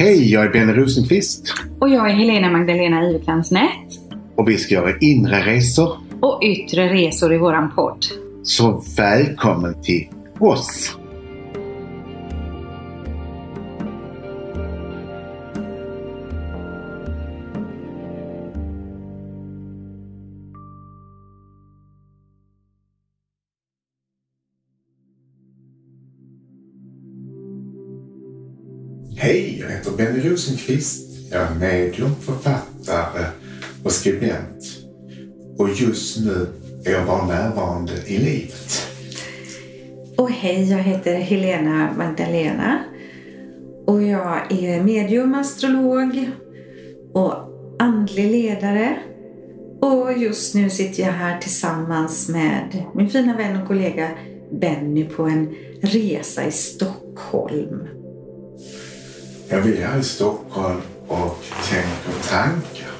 Hej, jag är Benny Rosenqvist Och jag är Helena Magdalena Ivekrans Nätt. och vi ska göra inre resor. Och yttre resor i våran podd. Så välkommen till oss! Heter Benny Rosenqvist. Jag är medium, författare och skribent. Och just nu är jag bara närvarande i livet. Och hej, jag heter Helena Magdalena. Och jag är medium, astrolog och andlig ledare. Och just nu sitter jag här tillsammans med min fina vän och kollega Benny på en resa i Stockholm. Jag är här i Stockholm och tänker tankar.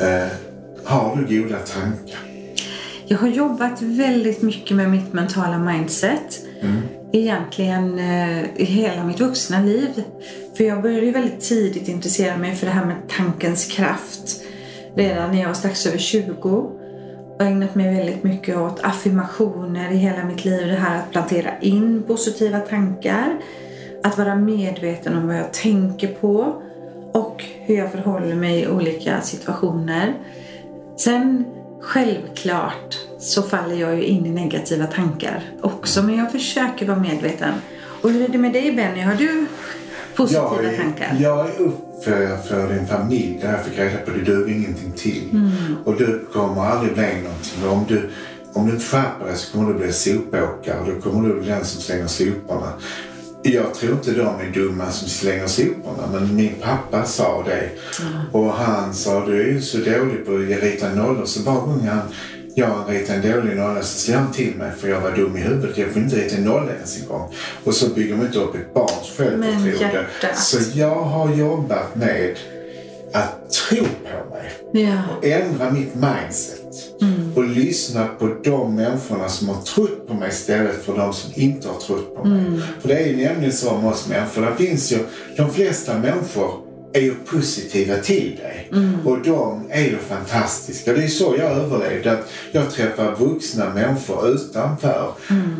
Eh, har du goda tankar? Jag har jobbat väldigt mycket med mitt mentala mindset. Egentligen eh, i hela mitt vuxna liv. För jag började ju väldigt tidigt intressera mig för det här med tankens kraft. Redan när jag var strax över 20. Och ägnat mig väldigt mycket åt affirmationer i hela mitt liv. Det här att plantera in positiva tankar. Att vara medveten om vad jag tänker på. Och hur jag förhåller mig i olika situationer. Sen självklart så faller jag ju in i negativa tankar också. Men jag försöker vara medveten. Och hur är det med dig Benny? Har du positiva jag är, tankar? Jag är uppfödd för en familj där jag fick reda på att det duger ingenting till. Mm. Och du kommer aldrig bli någonting. Om du, om du inte skärper dig så kommer du bli sopåkare och då kommer du bli den som slänger soporna. Jag tror inte de är dumma som slänger soporna men min pappa sa det. Och han sa du är ju så dålig på att rita nollor så var gång han jag ritade en dålig nolla så slår han till mig för jag var dum i huvudet. Jag får inte rita en nolla ens en gång. Och så bygger man inte upp ett barns självförtroende. Så jag har jobbat med att tro på mig Ja. och ändra mitt mindset. Och lyssna på de människorna som har trott på mig istället för de som inte har trott på mig. För det är ju nämligen så med oss människor. Det finns ju, de flesta människor är ju positiva till dig. Och de är ju fantastiska. Det är så jag överlevde. Att jag träffar vuxna människor utanför.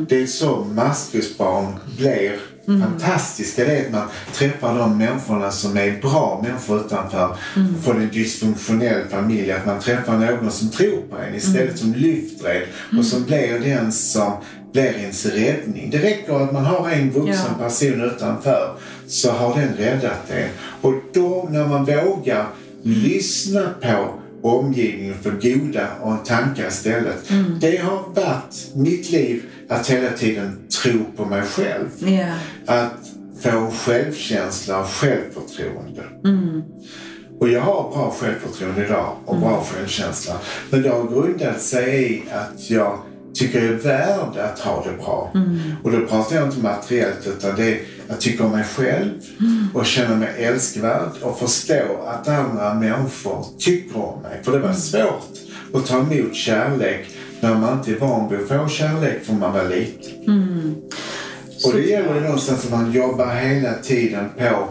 Det är så maskrosbarn blir fantastiska. Det är att man träffar de människorna som är bra människor utanför. Från en dysfunktionell familj. Att man träffar någon som tror på en istället som lyfter en. Och som blir den som blir ens räddning. Det räcker att man har en vuxen Ja. person utanför så har den räddat en. Och då när man vågar lyssna på omgivningen för goda och tankar istället. Det har varit mitt liv att hela tiden tro på mig själv. Ja. Att få självkänsla och självförtroende. Och jag har bra självförtroende idag och bra självkänsla. Men det har grundat sig i att jag tycker jag är värd att ha det bra. Och då pratar jag inte materiellt utan det är jag tycker om mig själv och känner mig älskvärd och förstå att andra människor tycker om mig. För det var svårt att ta emot kärlek när man inte är van vid att få kärlek från man var liten. Och det gäller någonstans att man jobbar hela tiden på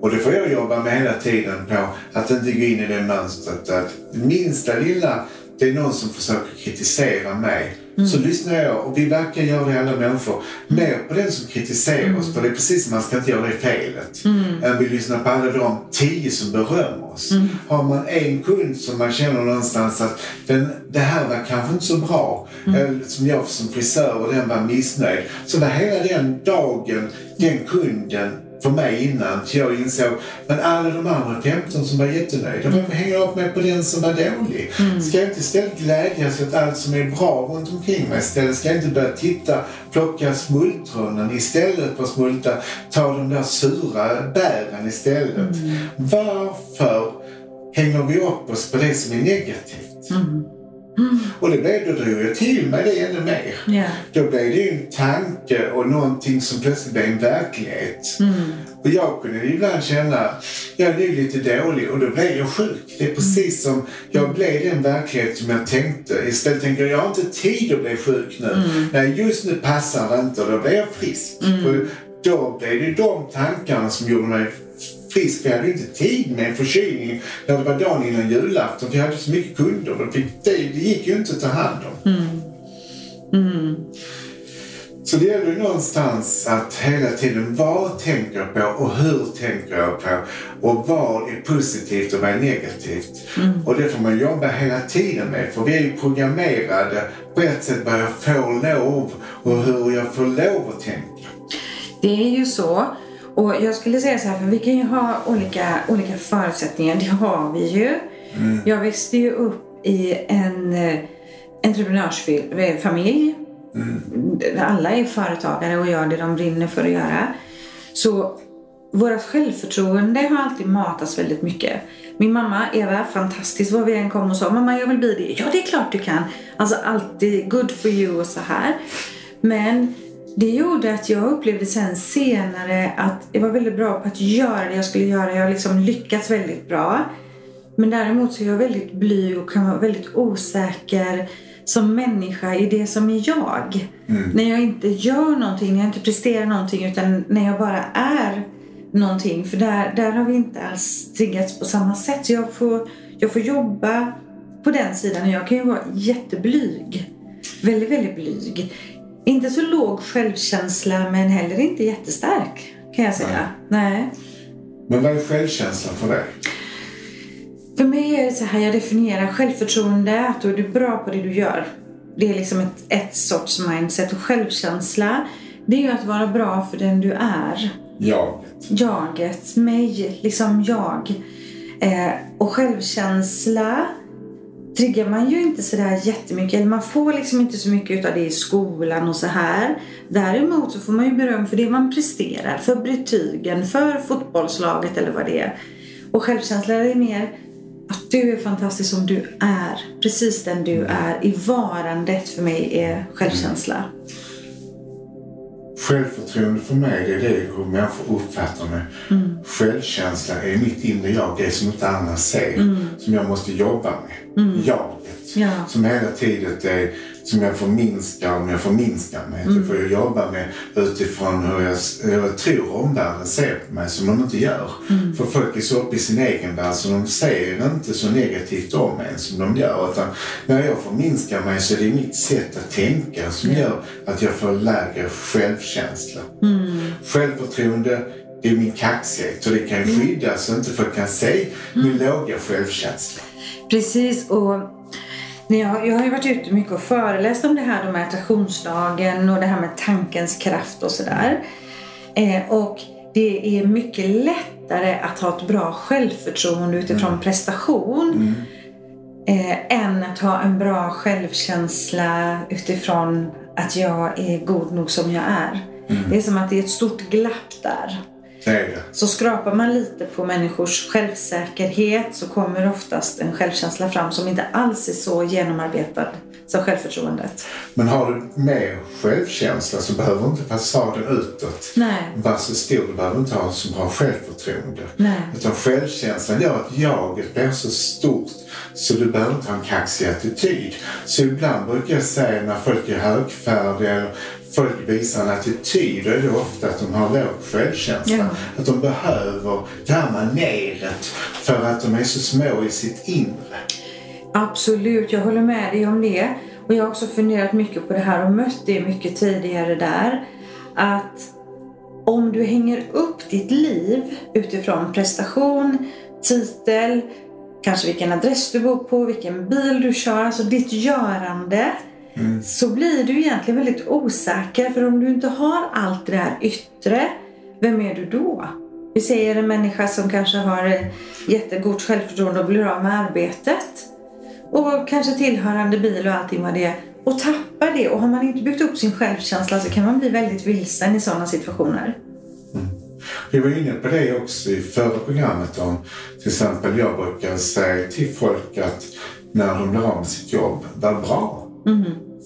och det får jag jobba med hela tiden på att inte gå in i det mönstret att minsta lilla det är någon som försöker kritisera mig så lyssnar jag och vi verkar göra det alla människor. Mer på den som kritiserar oss för det är precis som man ska inte göra det felet. Än vi lyssnar på alla de tio som berömmer oss. Har man en kund som man känner någonstans att den, det här var kanske inte så bra eller som jag som frisör och den var missnöjd. Så var hela den dagen den kunden för mig innan till jag insåg men alla de andra 15 som var jättenöjda, varför hänger jag upp mig på den som var dålig? Ska jag inte istället glädjas åt allt som är bra runt omkring mig istället? Ska jag inte börja titta, plocka smultronen istället för att smulta, ta de där sura bären istället? Varför hänger vi upp oss på det som är negativt? Och det blev, då drog jag till mig det ännu mer. Ja. Då blev det en tanke och någonting som plötsligt blev en verklighet. Och jag kunde ibland känna, jag är nu lite dålig och då blev jag sjuk. Det är precis som jag blev den verklighet som jag tänkte. Istället tänker jag, jag har inte tid att bli sjuk nu. Nej, just nu passar det inte och då blir jag frisk. För då blev det de tankarna som gjorde mig frisk. Vi hade inte tid med en förkylning när det var dagen innan julafton. Vi hade så mycket kunder. och Det, det gick ju inte att ta hand om. Så det gäller ju någonstans att hela tiden vad tänker jag på och hur tänker jag på och vad är positivt och vad är negativt. Och det får man jobba hela tiden med för vi är ju programmerade på ett sätt vad jag får lov och hur jag får lov att tänka. Det är ju så. Och jag skulle säga så här, för vi kan ju ha olika, olika förutsättningar. Det har vi ju. Jag växte ju upp i en eh, entreprenörsfamilj. Alla är företagare och gör det de brinner för att göra. Så vårt självförtroende har alltid matats väldigt mycket. Min mamma, Eva, fantastisk vad vi än kom och sa. Mamma, jag vill bli det. Ja, det är klart du kan. Alltså alltid good for you och så här. Men det gjorde att jag upplevde sen senare att jag var väldigt bra på att göra det jag skulle göra. Jag har liksom lyckats väldigt bra. Men däremot så är jag väldigt blyg och kan vara väldigt osäker som människa i det som är jag. När jag inte gör någonting, när jag inte presterar någonting utan när jag bara är någonting. För där, där har vi inte alls triggats på samma sätt. Så jag får, jag får jobba på den sidan och jag kan ju vara jätteblyg. Väldigt, väldigt blyg. Inte så låg självkänsla men heller inte jättestark kan jag säga. Nej. Men vad är självkänslan för dig? För mig är det så här jag definierar självförtroende, att då är du bra på det du gör. Det är liksom ett, ett sorts mindset. Och självkänsla, det är ju att vara bra för den du är. Jaget. Jaget, mig, liksom jag. Eh, och självkänsla triggar man ju inte sådär jättemycket. Eller man får liksom inte så mycket utav det i skolan och så här. Däremot så får man ju beröm för det man presterar. För betygen, för fotbollslaget eller vad det är. Och självkänsla är mer att du är fantastisk som du är. Precis den du är. I varandet för mig är självkänsla. Självförtroende för mig, det är det hur människor uppfattar mig. Självkänsla är mitt inre jag, det som inte andra ser. Som jag måste jobba med. Jaget. Ja. Som hela tiden är, som jag förminskar om jag förminskar mig. Det får jag jobba med utifrån hur jag, hur jag tror omvärlden ser på mig som de inte gör. För folk är så uppe i sin egen värld så de ser inte så negativt om en som de gör. Utan när jag förminskar mig så är det mitt sätt att tänka som gör att jag får lägre självkänsla. Självförtroende det är min kaxighet och det kan ju skyddas så inte folk kan se min låga självkänsla. Precis. Och jag, jag har ju varit ute mycket och föreläst om det här med attraktionslagen och det här med tankens kraft och sådär. Eh, och det är mycket lättare att ha ett bra självförtroende utifrån prestation eh, än att ha en bra självkänsla utifrån att jag är god nog som jag är. Det är som att det är ett stort glapp där. Så skrapar man lite på människors självsäkerhet så kommer oftast en självkänsla fram som inte alls är så genomarbetad som självförtroendet. Men har du mer självkänsla så behöver inte fasaden utåt vara så stor. Du behöver inte ha så bra självförtroende. Nej. Utan självkänslan gör att jaget blir så stort så du behöver inte ha en kaxig attityd. Så ibland brukar jag säga när folk är högfärdiga eller folk visar en attityd då är det ofta att de har låg självkänsla. Ja. Att de behöver det här maneret för att de är så små i sitt inre. Absolut, jag håller med dig om det. Och jag har också funderat mycket på det här och mött det mycket tidigare där. Att om du hänger upp ditt liv utifrån prestation, titel, kanske vilken adress du bor på, vilken bil du kör, alltså ditt görande. Så blir du egentligen väldigt osäker för om du inte har allt det där yttre, vem är du då? Vi säger en människa som kanske har eh, jättegott självförtroende och blir av med arbetet. Och kanske tillhörande bil och allting vad det är. Och tappar det. Och har man inte byggt upp sin självkänsla så kan man bli väldigt vilsen i sådana situationer. Vi var inne på det också i förra programmet om till exempel jag brukar säga till folk att när de blir av med sitt jobb, var bra.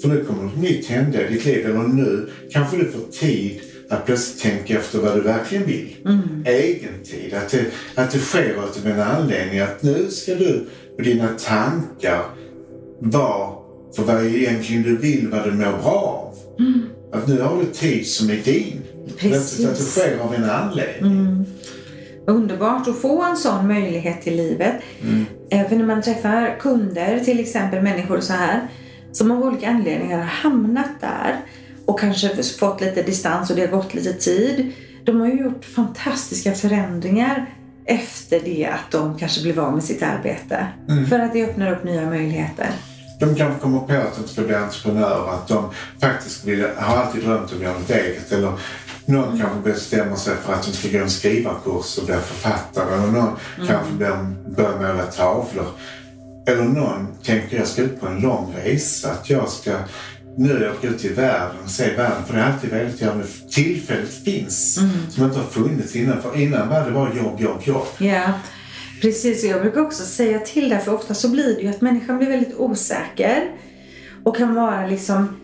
För nu kommer något nytt hända i ditt liv. Eller nu kanske du får tid att plötsligt tänka efter vad du verkligen vill. Egen tid. Att det, att det sker av en anledning. Att nu ska du och dina tankar vara för vad egentligen du vill, vad du mår bra av. Att nu har du tid som är din. Plötsligt att det Precis. sker av en anledning. Underbart att få en sån möjlighet till livet. Eh, För när man träffar kunder, till exempel människor så här, som av olika anledningar har hamnat där och kanske fått lite distans och det har gått lite tid. De har ju gjort fantastiska förändringar efter det att de kanske blev av med sitt arbete. För att det öppnar upp nya möjligheter. De kanske kommer på att de ska bli entreprenörer, att de faktiskt vill, har alltid drömt om att göra något eget. Eller någon kanske bestämmer sig för att de ska gå en skrivarkurs och bli författare. Eller någon kanske börjar, börjar måla tavlor. Eller någon tänker jag ska ut på en lång resa. Att jag ska nu åka ut i världen och se världen. För det är alltid väldigt gärna tillfället finns som inte har funnits innan. För innan var det bara jobb, jobb, jobb. Ja, precis. Och Jag brukar också säga till det, för ofta så blir det ju att människan blir väldigt osäker och kan vara liksom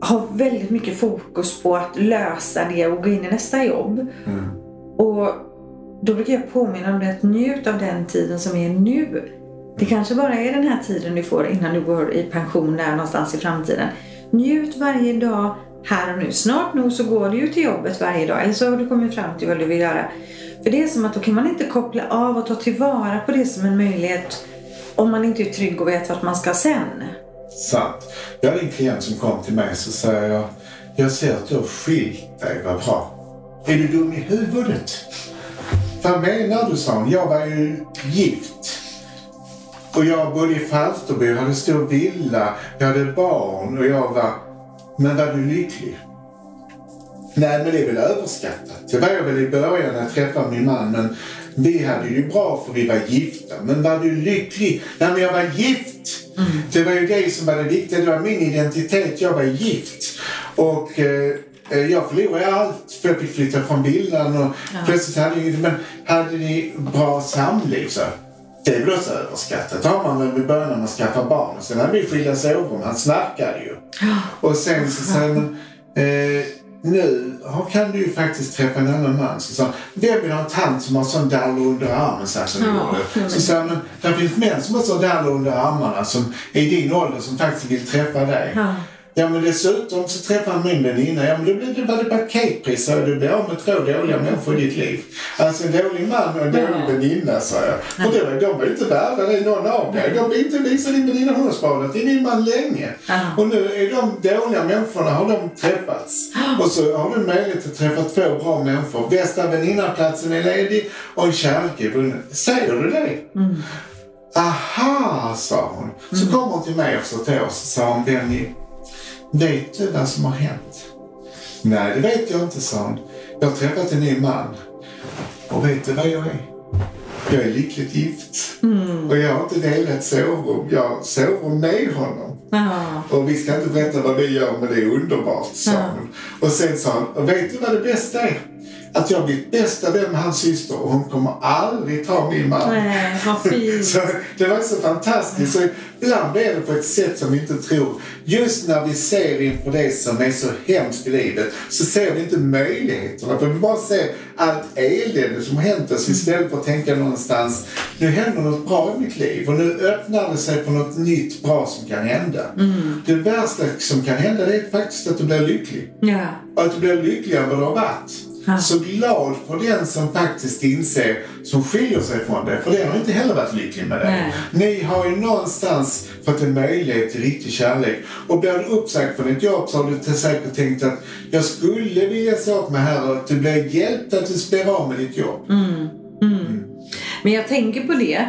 ha väldigt mycket fokus på att lösa det och gå in i nästa jobb. Och då brukar jag påminna om det att njut av den tiden som är nu. Det kanske bara är den här tiden du får innan du går i pension där någonstans i framtiden. Njut varje dag här och nu. Snart nog så går du ju till jobbet varje dag eller så har du kommit fram till vad du vill göra. För det är som att då kan man inte koppla av och ta tillvara på det som en möjlighet om man inte är trygg och vet vart man ska sen. Sant. Jag hade en klient som kom till mig så säger jag, jag ser att du har skilt dig, vad bra. Är du dum i huvudet? Vad menar du, sa hon. Jag var ju gift. Och jag bodde i Falsterbo, jag hade stor villa, jag hade barn och jag var... Men var du lycklig? Nej, men det är väl överskattat. Det var jag väl i början när jag träffade min man, men vi hade ju bra för vi var gifta. Men var du lycklig? Nej, men jag var gift! Det var ju det som var det viktiga. Det var min identitet. Jag var gift. Och eh, eh, jag förlorade allt för jag fick flytta från villan och plötsligt hade jag inget. Men hade ni bra samliv så? Det väl också överskattat. Har man väl i början när man skaffar barn. Och sen hade vi skilda sovrum. Han snarkade ju. Och sen så man, eh, nu kan du ju faktiskt träffa en annan man. Så sa vem vill ha en tant som har sån daller under armen så här som Ja? Så sa han, det finns män som har sån daller under armarna som är i din ålder som faktiskt vill träffa dig. Ja. Ja men dessutom så träffade han min väninna. Ja men då blev det bara paketpris sa jag. Du blir av med två dåliga människor i ditt liv. Alltså en dålig man och en dålig väninna sa jag. Och det var, de var inte värda det någon av dig. De vill inte visa din väninna hon har sparat i din man länge. Ja. Och nu är de dåliga människorna har de träffats. Och så har du möjlighet att träffa två bra människor. Bästa väninnaplatsen är ledig och en kärlek är vunnen. Säger du det? Aha, sa hon. Så kom hon till mig efter ett år så sa hon, Benny, vet du vad som har hänt? Nej, det vet jag inte, sa hon. Jag har träffat en ny man. Och vet du vad jag är? Jag är lyckligt gift. Och jag har inte delat sovrum. Jag sover med honom. Ja. Och vi ska inte berätta vad vi gör, men det är underbart, sa hon. Och sen sa hon, och vet du vad det bästa är? Att jag blivit bästa vän med hans syster och hon kommer aldrig ta min man. Nej, vad fint. Så det var så fantastiskt. Så ibland blir det på ett sätt som vi inte tror. Just när vi ser inför det som är så hemskt i livet så ser vi inte möjligheterna. För vi bara ser allt elände som har hänt oss istället för att tänka någonstans nu händer något bra i mitt liv och nu öppnar det sig för något nytt bra som kan hända. Det värsta som kan hända det är faktiskt att du blir lycklig. Ja. Och att du blir lyckligare än vad du har varit. Ja. Så glad för den som faktiskt inser, som skiljer sig från det. För den har inte heller varit lycklig med dig. Nej. Ni har ju någonstans fått en möjlighet till riktig kärlek. Och blir du uppsagd från ett jobb så har du säkert tänkt att jag skulle vilja säga upp mig här och att du blir hjälpt att du blir av med ditt jobb. Men jag tänker på det.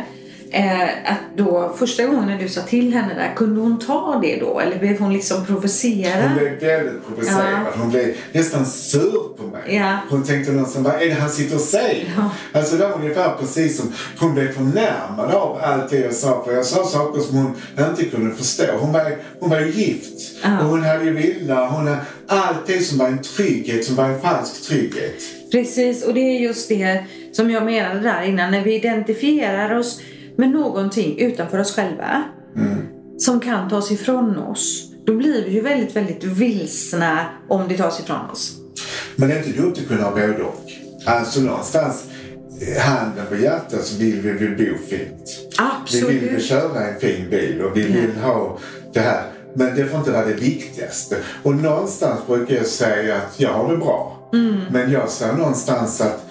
Eh, att då första gången när du sa till henne där, kunde hon ta det då? Eller blev hon liksom provocera? Hon blev väldigt provocerad. Ja. Hon blev nästan sur på mig. Ja. Hon tänkte någonstans, vad är det han sitter och säger? Ja. Alltså det var ungefär precis som hon blev förnärmad av allt det jag sa. För jag sa saker som hon inte kunde förstå. Hon var, hon var ju gift. Ja. Och hon hade ju villa. Hon hade allt det som var en trygghet, som var en falsk trygghet. Precis, och det är just det som jag menade där innan. När vi identifierar oss med någonting utanför oss själva som kan tas ifrån oss. Då blir vi ju väldigt, väldigt vilsna om det tas ifrån oss. Men är inte dumt att kunna ha både och. Alltså någonstans, eh, handen på hjärtat så vill vi väl bo fint. Vi vill Absolut. köra en fin bil och vi Ja. vill ha det här. Men det får inte vara det viktigaste. Och någonstans brukar jag säga att jag har det bra. Men jag ser någonstans att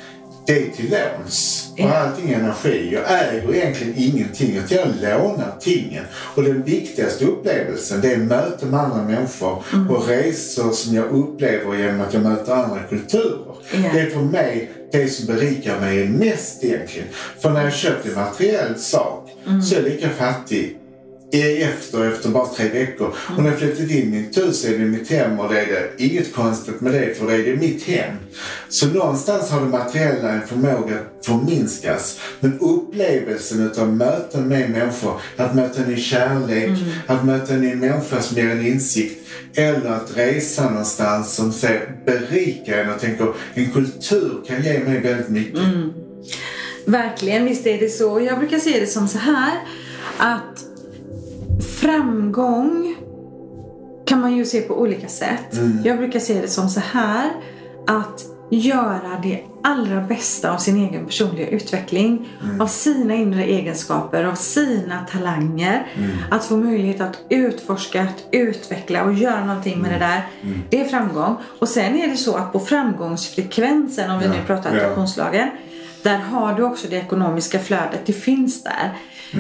det är till låns. Ja. allting är energi. Jag äger egentligen ingenting. Att jag lånar tingen. Och den viktigaste upplevelsen det är möten med andra människor och resor som jag upplever genom att jag möter andra kulturer. Ja. Det är för mig det som berikar mig mest egentligen. För när jag köper en materiell sak så är jag lika fattig efter, efter bara tre veckor. Och när jag flyttat in i mitt hus är det mitt hem och det är det inget konstigt med det för det är det mitt hem. Så någonstans har det materiella en förmåga att förminskas. Men upplevelsen utav möten med människor, att möta en i kärlek, att möta en i en människa som ger en insikt eller att resa någonstans som säger berika en och tänker en kultur kan ge mig väldigt mycket. Verkligen, visst är det så. Jag brukar se det som så här att framgång kan man ju se på olika sätt. Jag brukar se det som så här att göra det allra bästa av sin egen personliga utveckling. Av sina inre egenskaper, av sina talanger. Att få möjlighet att utforska, att utveckla och göra någonting med det där. Det är framgång. Och sen är det så att på framgångsfrekvensen, om vi Ja, nu pratar ja. attraktionslagen. Där har du också det ekonomiska flödet. Det finns där.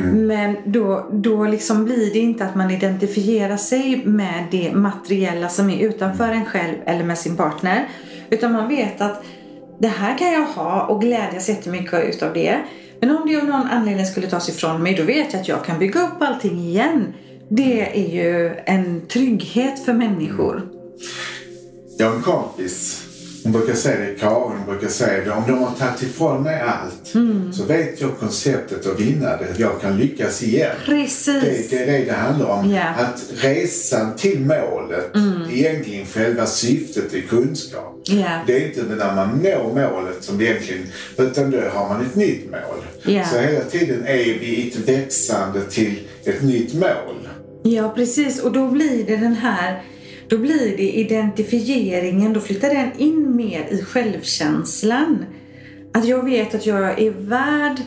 Men då, då liksom blir det inte att man identifierar sig med det materiella som är utanför en själv eller med sin partner. Utan man vet att det här kan jag ha och glädjas jättemycket utav det. Men om det av någon anledning skulle tas ifrån mig, då vet jag att jag kan bygga upp allting igen. Det är ju en trygghet för människor. Jag har en kompis, hon brukar säga det, Karin brukar säga det, om de har tagit ifrån mig allt så vet jag konceptet att vinna det. Jag kan lyckas igen. Det, Precis. det är det det handlar om. Ja. Att resan till målet, egentligen själva syftet är kunskap. Ja. Det är inte när man når målet som det egentligen, utan då har man ett nytt mål. Ja. Så hela tiden är vi i ett växande till ett nytt mål. Ja, precis. Och då blir det den här då blir det identifieringen, då flyttar den in mer i självkänslan. Att jag vet att jag är värd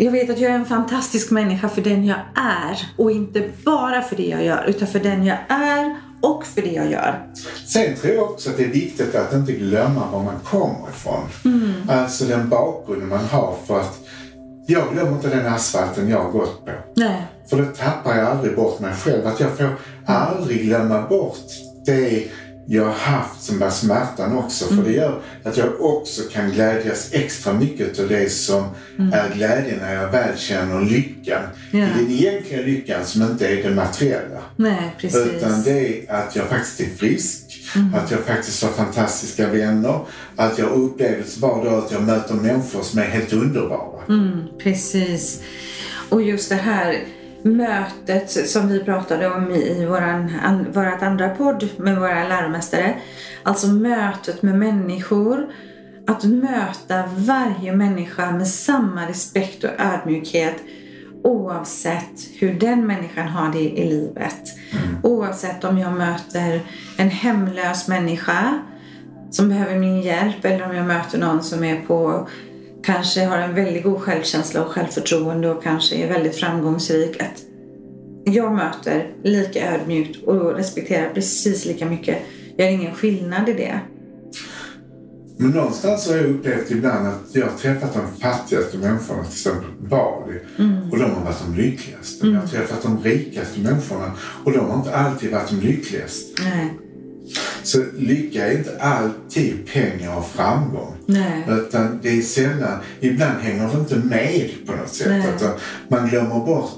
jag vet att jag är en fantastisk människa för den jag är och inte bara för det jag gör utan för den jag är och för det jag gör. Sen tror jag också att det är viktigt att inte glömma var man kommer ifrån. Alltså den bakgrunden man har för att jag glömmer inte den asfalten jag har gått på. Nej. För då tappar jag aldrig bort mig själv. Att jag får aldrig glömma bort det jag har haft som var smärtan också. För det gör att jag också kan glädjas extra mycket av det som är glädjen när jag väl känner lyckan. Ja. Den egentliga lyckan som inte är det materiella. Nej, precis. Utan det är att jag faktiskt är frisk, att jag faktiskt har fantastiska vänner, att jag upplever var dag att jag möter människor som är helt underbara. Mm, precis. Och just det här mötet som vi pratade om i våran, an, vårat andra podd med våra läromästare. Alltså mötet med människor. Att möta varje människa med samma respekt och ödmjukhet oavsett hur den människan har det i livet. Oavsett om jag möter en hemlös människa som behöver min hjälp eller om jag möter någon som är på kanske har en väldigt god självkänsla och självförtroende och kanske är väldigt framgångsrik. Att jag möter lika ödmjukt och respekterar precis lika mycket. Jag har ingen skillnad i det. Men någonstans har jag upplevt ibland att jag har träffat de fattigaste människorna, till exempel Bali, och de har varit de lyckligaste. Jag har träffat de rikaste människorna och de har inte alltid varit de lyckligaste. Nej. Så lycka är inte alltid pengar och framgång. Nej. Utan det är sällan, ibland hänger det inte med på något sätt. Utan man glömmer bort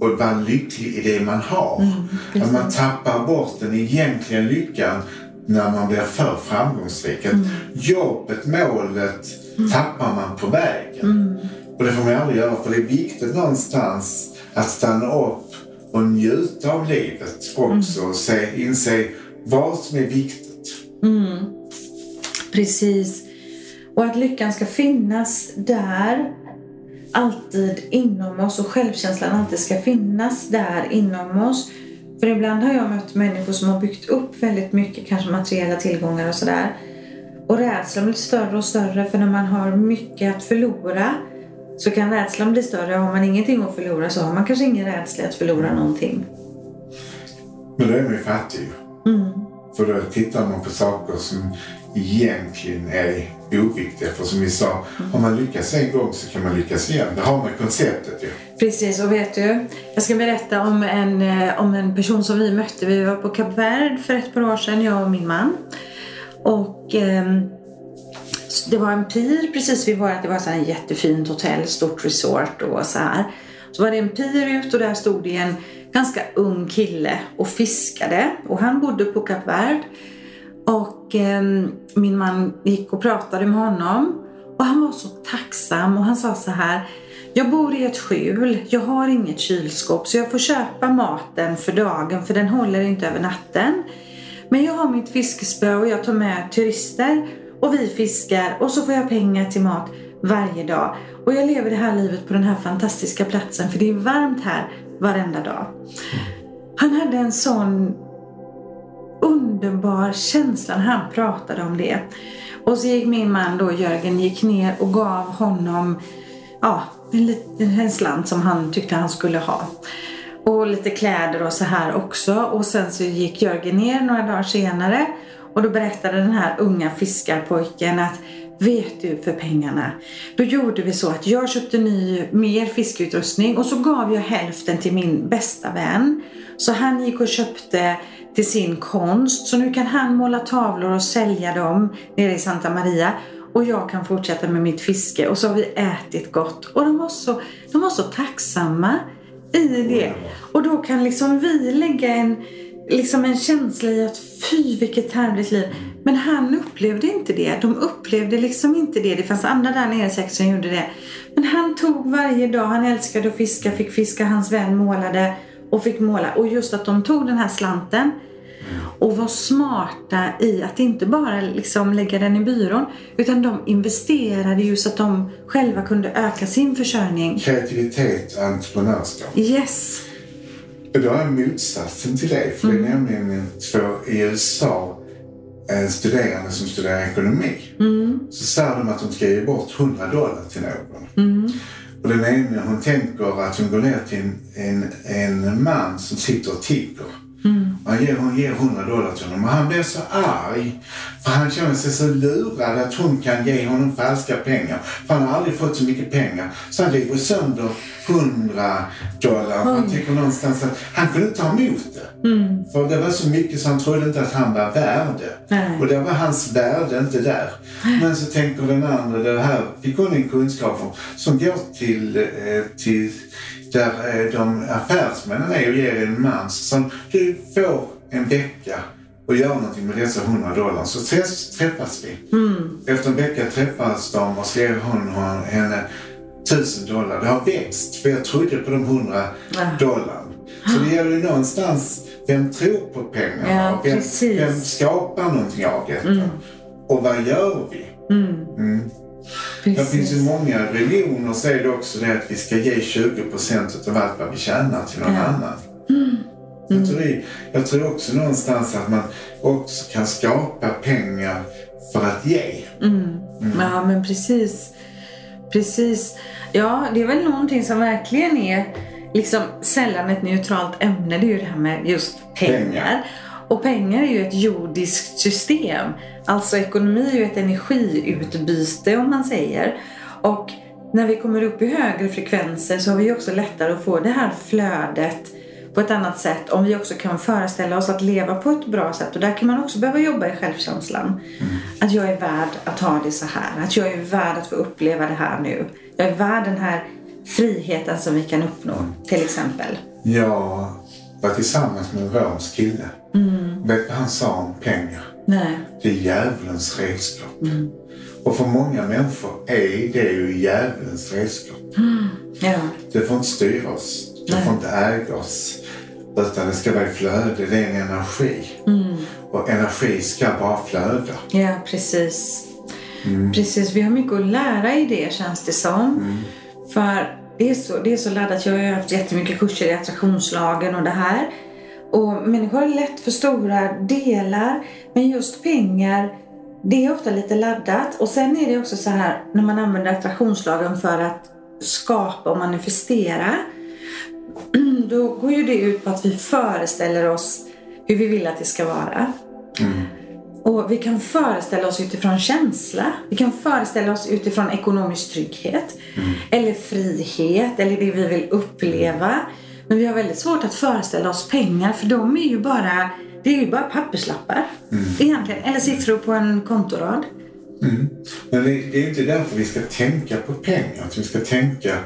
att vara lycklig i det man har. Mm, att man tappar bort den egentliga lyckan när man blir för framgångsrik. Mm. Jobbet, målet tappar man på vägen. Mm. Och det får man aldrig göra för det är viktigt någonstans att stanna upp och njuta av livet också Mm. och se, inse vad som är viktigt. Precis. Och att lyckan ska finnas där alltid inom oss och självkänslan alltid ska finnas där inom oss. För ibland har jag mött människor som har byggt upp väldigt mycket, kanske materiella tillgångar och sådär. Och rädslan blir större och större för när man har mycket att förlora så kan rädslan bli större. Har man ingenting att förlora så har man kanske ingen rädsla att förlora någonting. Men då är man ju fattig. För då tittar man på saker som egentligen är oviktiga. För som vi sa, har man lyckats en gång så kan man lyckas igen. Det har med konceptet ju. Precis, och vet du? Jag ska berätta om en, eh, om en person som vi mötte. Vi var på Kap Verde för ett par år sedan, jag och min man. Och ehm, det var en pir precis vid vårt, det var så här ett jättefint hotell, stort resort och så här. Så var det en pir ut och där stod det en ganska ung kille och fiskade. Och han bodde på Kap Verde. Och eh, min man gick och pratade med honom. Och han var så tacksam och han sa så här. Jag bor i ett skjul, jag har inget kylskåp så jag får köpa maten för dagen för den håller inte över natten. Men jag har mitt fiskespö och jag tar med turister och vi fiskar och så får jag pengar till mat varje dag. Och jag lever det här livet på den här fantastiska platsen för det är varmt här varenda dag. Han hade en sån underbar känsla när han pratade om det. Och så gick min man då, Jörgen, gick ner och gav honom ja, en, liten, en slant som han tyckte han skulle ha. Och lite kläder och så här också. Och sen så gick Jörgen ner några dagar senare och då berättade den här unga fiskarpojken att Vet du för pengarna? Då gjorde vi så att jag köpte ny, mer fiskeutrustning och så gav jag hälften till min bästa vän. Så han gick och köpte till sin konst. Så nu kan han måla tavlor och sälja dem nere i Santa Maria. Och jag kan fortsätta med mitt fiske. Och så har vi ätit gott. Och de var så, de var så tacksamma i det. Och då kan liksom vi lägga en, liksom en känsla i att fy vilket härligt liv. Men han upplevde inte det. De upplevde liksom inte det. Det fanns andra där nere säkert som gjorde det. Men han tog varje dag. Han älskade att fiska, fick fiska. Hans vän målade och fick måla. Och just att de tog den här slanten och var smarta i att inte bara liksom lägga den i byrån utan de investerade ju så att de själva kunde öka sin försörjning. Kreativitet och entreprenörskap. Yes. Och då är motsatsen till det. För det är nämligen två i USA studerande som studerar ekonomi. Så säger de att de ska ge bort 100 dollar till någon. Och den ena hon tänker att hon går ner till en, en, en man som sitter och tigger. Han ger, hon ger 100 dollar till honom och han blir så arg. För han känner sig så lurad att hon kan ge honom falska pengar. För han har aldrig fått så mycket pengar. Så han river sönder 100 dollar. Han tycker någonstans att han kunde ta emot det. För det var så mycket så han trodde inte att han var värd det. Och där var hans värde inte där. Men så tänker den andra, det här fick hon en kunskap om, som går till, eh, till där eh, de affärsmännen är och ger en man som du får en vecka och gör någonting med dessa 100 dollar så träffas, träffas vi. Efter en vecka träffas de och så ger hon henne 1000 dollar. Det har växt för jag trodde på de 100 dollar. Så det gäller ju någonstans, vem tror på pengarna? Ja, vem, vem skapar någonting av detta? Och vad gör vi? Mm. Det finns ju många religioner är det också det att vi ska ge 20 procent av allt vad vi tjänar till någon Ja. annan. Jag, tror, jag tror också någonstans att man också kan skapa pengar för att ge. Ja, men precis. Precis. Ja, det är väl någonting som verkligen är liksom sällan ett neutralt ämne. Det är ju det här med just pengar. Pengar. Och pengar är ju ett jordiskt system. Alltså ekonomi är ju ett energiutbyte om man säger. Och när vi kommer upp i högre frekvenser så har vi också lättare att få det här flödet på ett annat sätt om vi också kan föreställa oss att leva på ett bra sätt. Och där kan man också behöva jobba i självkänslan. Att jag är värd att ha det så här. Att jag är värd att få uppleva det här nu. Jag är värd den här friheten som vi kan uppnå till exempel. Jag var tillsammans med en romsk kille. Vet du vad han sa om pengar? Nej. Det är djävulens redskap. Och för många människor är det ju djävulens redskap. Ja. Det får inte styra oss. Det får inte äga oss. Utan det ska vara i flöde. Det är en energi. Och energi ska bara flöda. Ja, precis. Precis, vi har mycket att lära i det känns det som. För det är, så, det är så laddat. Jag har haft jättemycket kurser i attraktionslagen och det här. Och människor har lätt för stora delar. Men just pengar, det är ofta lite laddat. Och sen är det också så här när man använder attraktionslagen för att skapa och manifestera. Då går ju det ut på att vi föreställer oss hur vi vill att det ska vara. Och vi kan föreställa oss utifrån känsla. Vi kan föreställa oss utifrån ekonomisk trygghet. Eller frihet, eller det vi vill uppleva. Men vi har väldigt svårt att föreställa oss pengar för de är ju bara, det är ju bara papperslappar. Egentligen. Eller siffror på en kontorad. Men det är inte därför vi ska tänka på pengar. Att vi ska tänka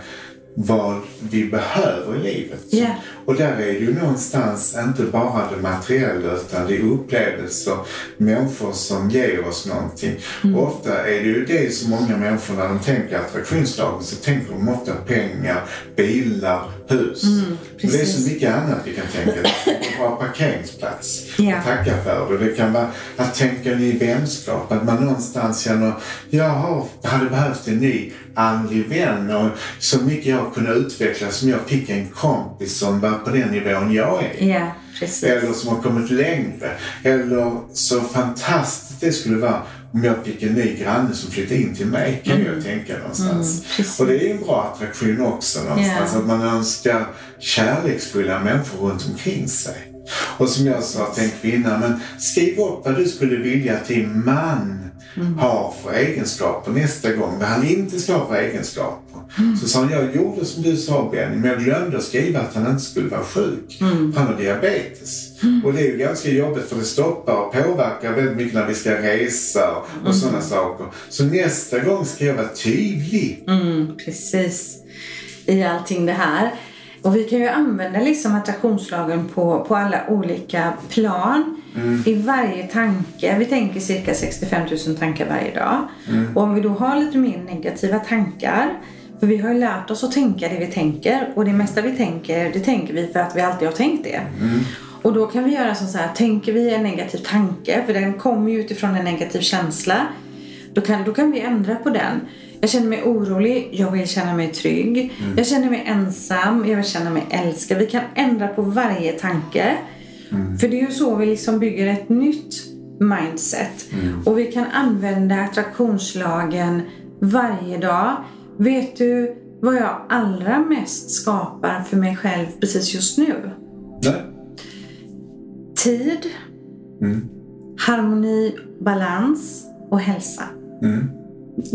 vad vi behöver i livet. Ja. Och där är det ju någonstans inte bara det materiella utan det är upplevelser, människor som ger oss någonting. Mm. Och ofta är det ju det som många människor när de tänker attraktionslagen så tänker de ofta pengar, bilar, hus. Men det är Mm, så mycket annat vi kan tänka. Att ha parkeringsplats Ja. och tacka för det. Det kan vara att tänka ny vänskap, att man någonstans känner jag hade behövt en ny andlig vän och så mycket jag kunde utvecklas som jag fick en kompis som var på den nivån jag är. Precis. Eller som har kommit längre. Eller så fantastiskt det skulle vara om jag fick en ny granne som flyttade in till mig, kan jag tänka någonstans. Mm, och det är en bra attraktion också någonstans, Ja. att man önskar kärleksfulla människor runt omkring sig. Och som jag sa till en kvinna, men skriv upp vad du skulle vilja din man Mm. har för egenskaper nästa gång, vad han inte ska ha för egenskaper. Mm. Så sa hon, jag gjorde som du sa Benny, men jag glömde att skriva att han inte skulle vara sjuk. Mm. Han har diabetes. Och det är ju ganska jobbigt för det stoppar och påverkar väldigt mycket när vi ska resa och Mm. sådana saker. Så nästa gång ska jag vara tydlig. Mm, precis. I allting det här. Och vi kan ju använda liksom attraktionslagen på, på alla olika plan. I varje tanke. Vi tänker cirka 65 000 tankar varje dag. Och om vi då har lite mer negativa tankar. För vi har ju lärt oss att tänka det vi tänker. Och det mesta vi tänker, det tänker vi för att vi alltid har tänkt det. Och då kan vi göra så här, tänker vi en negativ tanke, för den kommer ju utifrån en negativ känsla. Då kan, då kan vi ändra på den. Jag känner mig orolig, jag vill känna mig trygg. Jag känner mig ensam, jag vill känna mig älskad. Vi kan ändra på varje tanke. För det är ju så vi liksom bygger ett nytt mindset. Och vi kan använda attraktionslagen varje dag. Vet du vad jag allra mest skapar för mig själv precis just nu? Nej? Tid, Mm. harmoni, balans och hälsa. Mm.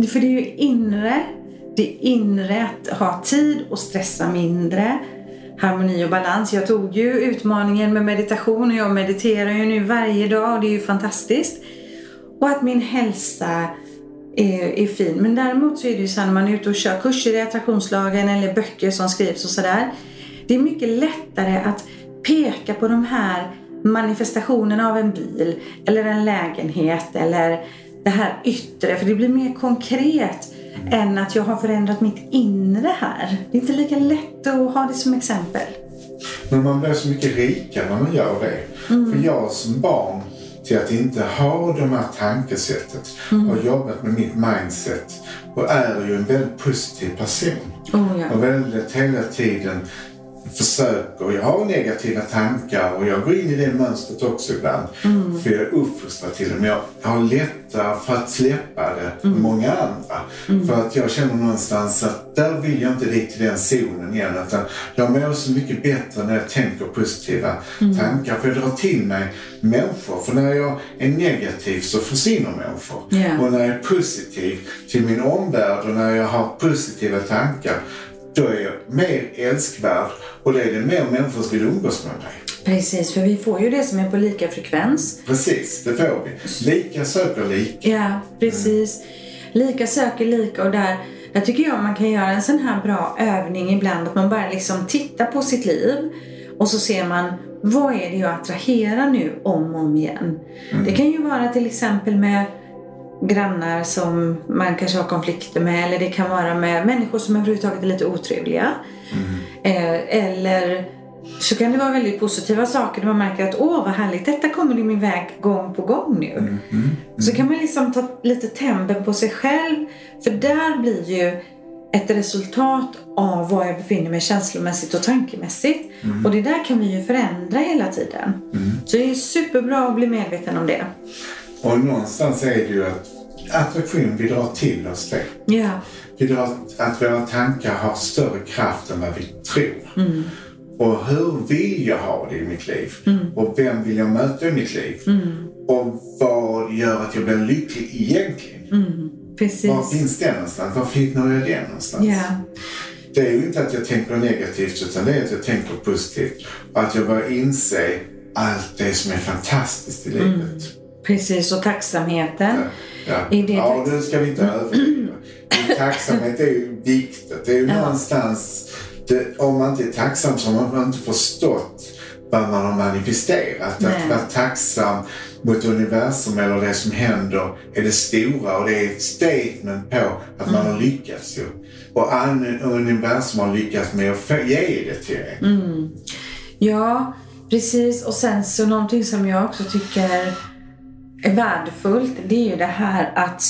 För det är ju inre, det inre att ha tid och stressa mindre. Harmoni och balans. Jag tog ju utmaningen med meditation och jag mediterar ju nu varje dag och det är ju fantastiskt. Och att min hälsa är, är fin. Men däremot så är det ju så här när man är ute och kör kurser i attraktionslagen eller böcker som skrivs och sådär. Det är mycket lättare att peka på de här manifestationerna av en bil eller en lägenhet eller det här yttre. För det blir mer konkret än att jag har förändrat mitt inre här. Det är inte lika lätt att ha det som exempel. Men man blir så mycket rikare när man gör det. För jag som barn till att inte ha det här tankesättet har jobbat med mitt mindset och är ju en väldigt positiv person. Oh, ja. Och väldigt hela tiden försöker, jag har negativa tankar och jag går in i det mönstret också ibland. För jag är uppfostrad till det. Men jag har lättare för att släppa det än många andra. För att jag känner någonstans att där vill jag inte dit till den zonen igen. Utan jag mår så mycket bättre när jag tänker positiva tankar. För jag drar till mig människor. För när jag är negativ så försvinner människor. Ja. Och när jag är positiv till min omvärld och när jag har positiva tankar då är jag mer älskvärd och då är det mer människor som vill umgås med mig. Precis, för vi får ju det som är på lika frekvens. Precis, det får vi. Lika söker lika. Ja, precis. Lika söker lika och där, där tycker jag man kan göra en sån här bra övning ibland. Att man bara liksom tittar på sitt liv och så ser man vad är det jag attraherar nu om och om igen. Det kan ju vara till exempel med grannar som man kanske har konflikter med eller det kan vara med människor som överhuvudtaget är lite otrevliga. Eh, eller så kan det vara väldigt positiva saker där man märker att åh vad härligt, detta kommer i min väg gång på gång nu. Så kan man liksom ta lite tempen på sig själv. För där blir ju ett resultat av var jag befinner mig känslomässigt och tankemässigt. Och det där kan vi ju förändra hela tiden. Så det är superbra att bli medveten om det. Och någonstans är det ju att attraktion, vi drar till oss det. Ja, Vi drar att våra tankar har större kraft än vad vi tror. Och hur vill jag ha det i mitt liv? Och vem vill jag möta i mitt liv? Och vad gör att jag blir lycklig egentligen? Precis. Var finns den någonstans? Var finner jag den någonstans? Ja. Det är ju inte att jag tänker negativt utan det är att jag tänker positivt. Och att jag börjar inse allt det som är fantastiskt i livet. Precis, och tacksamheten. Ja, I det ja tack- nu ska vi inte överdriva. Tacksamhet är ju viktigt. Det är ju Ja. någonstans, det, om man inte är tacksam så har man inte förstått vad man har manifesterat. Nej. Att vara tacksam mot universum eller det som händer är det stora och det är ett statement på att man Mm. har lyckats ju. Och universum har lyckats med att ge det till en. Mm. Ja, precis. Och sen så någonting som jag också tycker är värdefullt, det är ju det här att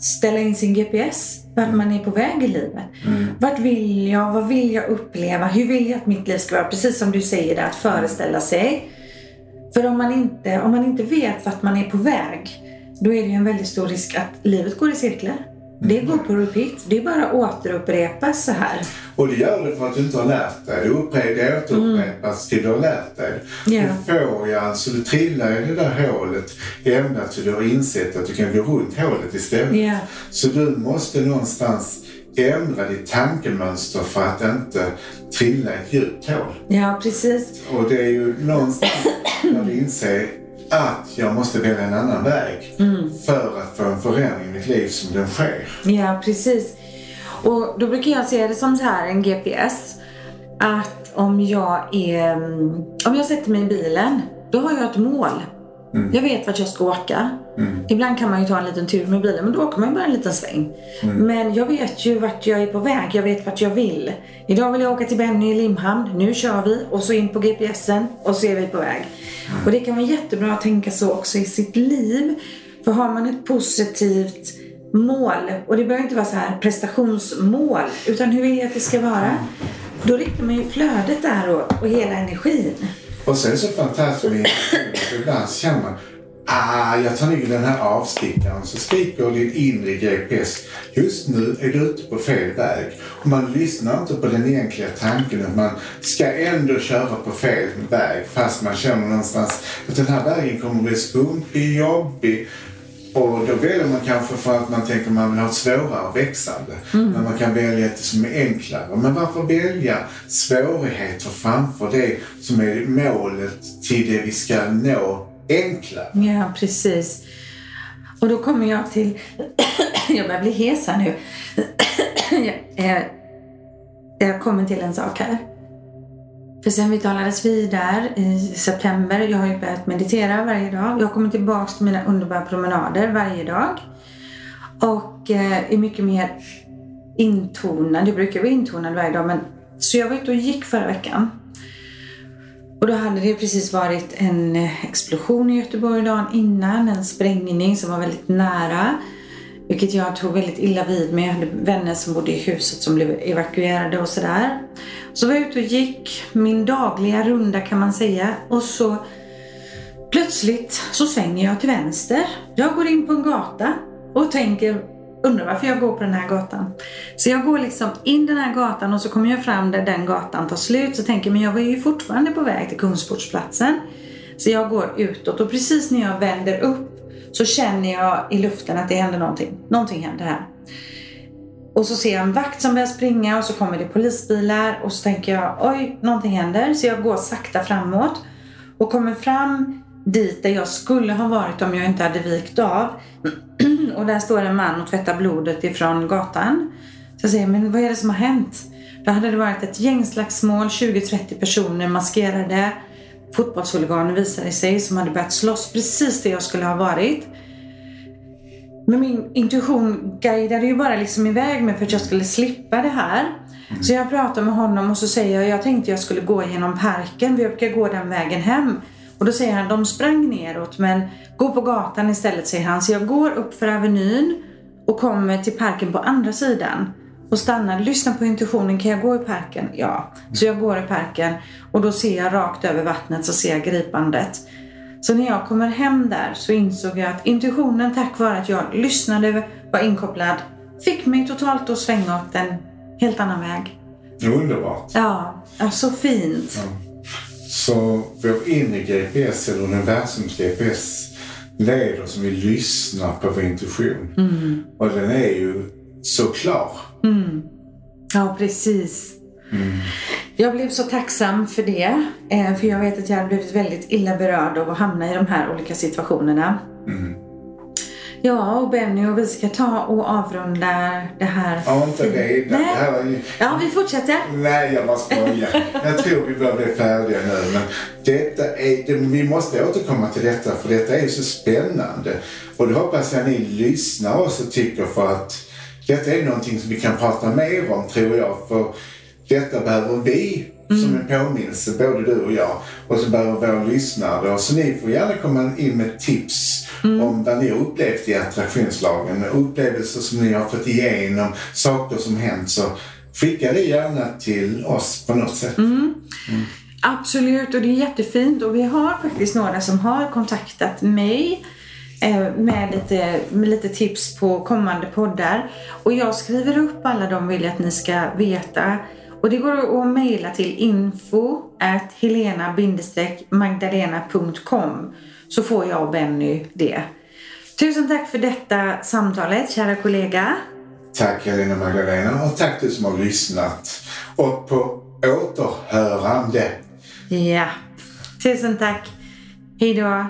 ställa in sin GPS. Vart man är på väg i livet. Vart vill jag? Vad vill jag uppleva? Hur vill jag att mitt liv ska vara? Precis som du säger, det, att föreställa sig. För om man, inte, om man inte vet vart man är på väg, då är det ju en väldigt stor risk att livet går i cirklar. Det går på repeat. Det är bara återupprepas så här. Och det gör det för att du inte har lärt dig. Det upprepar- det återupprepas till du har lärt dig. Ja. Du får ju alltså, du trillar i det där hålet ända till du har insett att du kan gå runt hålet istället. Ja. Så du måste någonstans ändra ditt tankemönster för att inte trilla i ett djupt hål. Ja, precis. Och det är ju någonstans när du inser att jag måste välja en annan väg för att få en förändring i mitt liv som den sker. Ja, precis. Och då brukar jag se det som så här, en GPS. Att om jag är... mm, Om jag sätter mig i bilen, då har jag ett mål. Jag vet vart jag ska åka. Ibland kan man ju ta en liten tur med bilen, men då åker man ju bara en liten sväng. Men jag vet ju vart jag är på väg. Jag vet vart jag vill. Idag vill jag åka till Benny i Limhamn. Nu kör vi och så in på GPSen och så är vi på väg. Och det kan vara jättebra att tänka så också i sitt liv. För har man ett positivt mål, och det behöver inte vara så här prestationsmål, utan hur vill jag att det ska vara? Då riktar man ju flödet där och, och hela energin. Och sen så fantastiskt med intuition, för ibland känner man Ah, jag tar nog den här avstickaren. Så skriker din inre GPS. Just nu är du ute på fel väg. Och man lyssnar inte på den egentliga tanken att man ska ändå köra på fel väg. Fast man känner någonstans att den här vägen kommer bli skumpig, jobbig. Och då väljer man kanske för att man tänker att man vill ha ett svårare växande. Men man kan välja det som är enklare. Men varför välja svårigheter framför det som är målet till det vi ska nå enklare? Ja, precis. Och då kommer jag till... jag börjar bli hes här nu. jag, eh, jag kommer till en sak här. För sen vi talades vid där i september, jag har ju börjat meditera varje dag. Jag kommer tillbaks till mina underbara promenader varje dag. Och eh, är mycket mer intonad. Jag brukar vara intonad varje dag. Men, så jag var ute och gick förra veckan. Och då hade det precis varit en eh, explosion i Göteborg dagen innan. En sprängning som var väldigt nära. Vilket jag tog väldigt illa vid mig. Jag hade vänner som bodde i huset som blev evakuerade och sådär. Så var jag ute och gick min dagliga runda kan man säga. Och så plötsligt så svänger jag till vänster. Jag går in på en gata och tänker, undrar varför jag går på den här gatan. Så jag går liksom in den här gatan och så kommer jag fram där den gatan tar slut. Så tänker jag, men jag var ju fortfarande på väg till Kungsportsplatsen. Så jag går utåt och precis när jag vänder upp så känner jag i luften att det händer någonting. Någonting händer här. Och så ser jag en vakt som börjar springa och så kommer det polisbilar och så tänker jag oj, någonting händer. Så jag går sakta framåt och kommer fram dit där jag skulle ha varit om jag inte hade vikt av. och där står en man och tvättar blodet ifrån gatan. Så jag säger, men vad är det som har hänt? Då hade det varit ett gängslagsmål, 20-30 personer maskerade. Fotbollshuliganer visade sig som hade börjat slåss precis där jag skulle ha varit. Men min intuition guidade ju bara liksom iväg mig för att jag skulle slippa det här. Så jag pratar med honom och så säger jag, jag tänkte jag skulle gå genom parken, vi brukar gå den vägen hem. Och då säger han, de sprang neråt men gå på gatan istället säger han. Så jag går upp för Avenyn och kommer till parken på andra sidan. Och stannar, lyssnar på intuitionen, kan jag gå i parken? Ja. Så jag går i parken och då ser jag rakt över vattnet så ser jag gripandet. Så när jag kommer hem där så insåg jag att intuitionen tack vare att jag lyssnade, var inkopplad, fick mig totalt att svänga åt en helt annan väg. Underbart. Ja, ja så fint. Ja. Så vår inre GPS eller universums GPS leder som vi lyssnar på vår intuition. Mm. Och den är ju så klar. Ja, precis. Jag blev så tacksam för det. eh, För jag vet att jag hade blivit väldigt illa berörd av att hamna i de här olika situationerna. Ja, och Benny och vi ska ta och avrunda det här. Ja, inte. Det Nej. här var. Ja, vi fortsätter. Nej, jag bara skojar. Jag tror vi börjar bli färdiga nu. Men detta är, det, vi måste återkomma till detta för detta är så spännande. Och det hoppas jag ni lyssnar också tycker för att detta är någonting som vi kan prata mer om tror jag. För detta behöver vi som en påminnelse, både du och jag. Och så behöver våra lyssnare. Och så ni får gärna komma in med tips om vad ni har upplevt i attraktionslagen. Upplevelser som ni har fått igenom, saker som hänt. Så skicka det gärna till oss på något sätt. Absolut, och det är jättefint. Och vi har faktiskt några som har kontaktat mig eh, med lite, med lite tips på kommande poddar. Och jag skriver upp alla de vill att ni ska veta. Och det går att mejla till info at helena-magdalena.com så får jag och Benny det. Tusen tack för detta samtalet, kära kollega. Tack Helena Magdalena och tack du som har lyssnat. Och på återhörande. Ja, tusen tack. Hej då.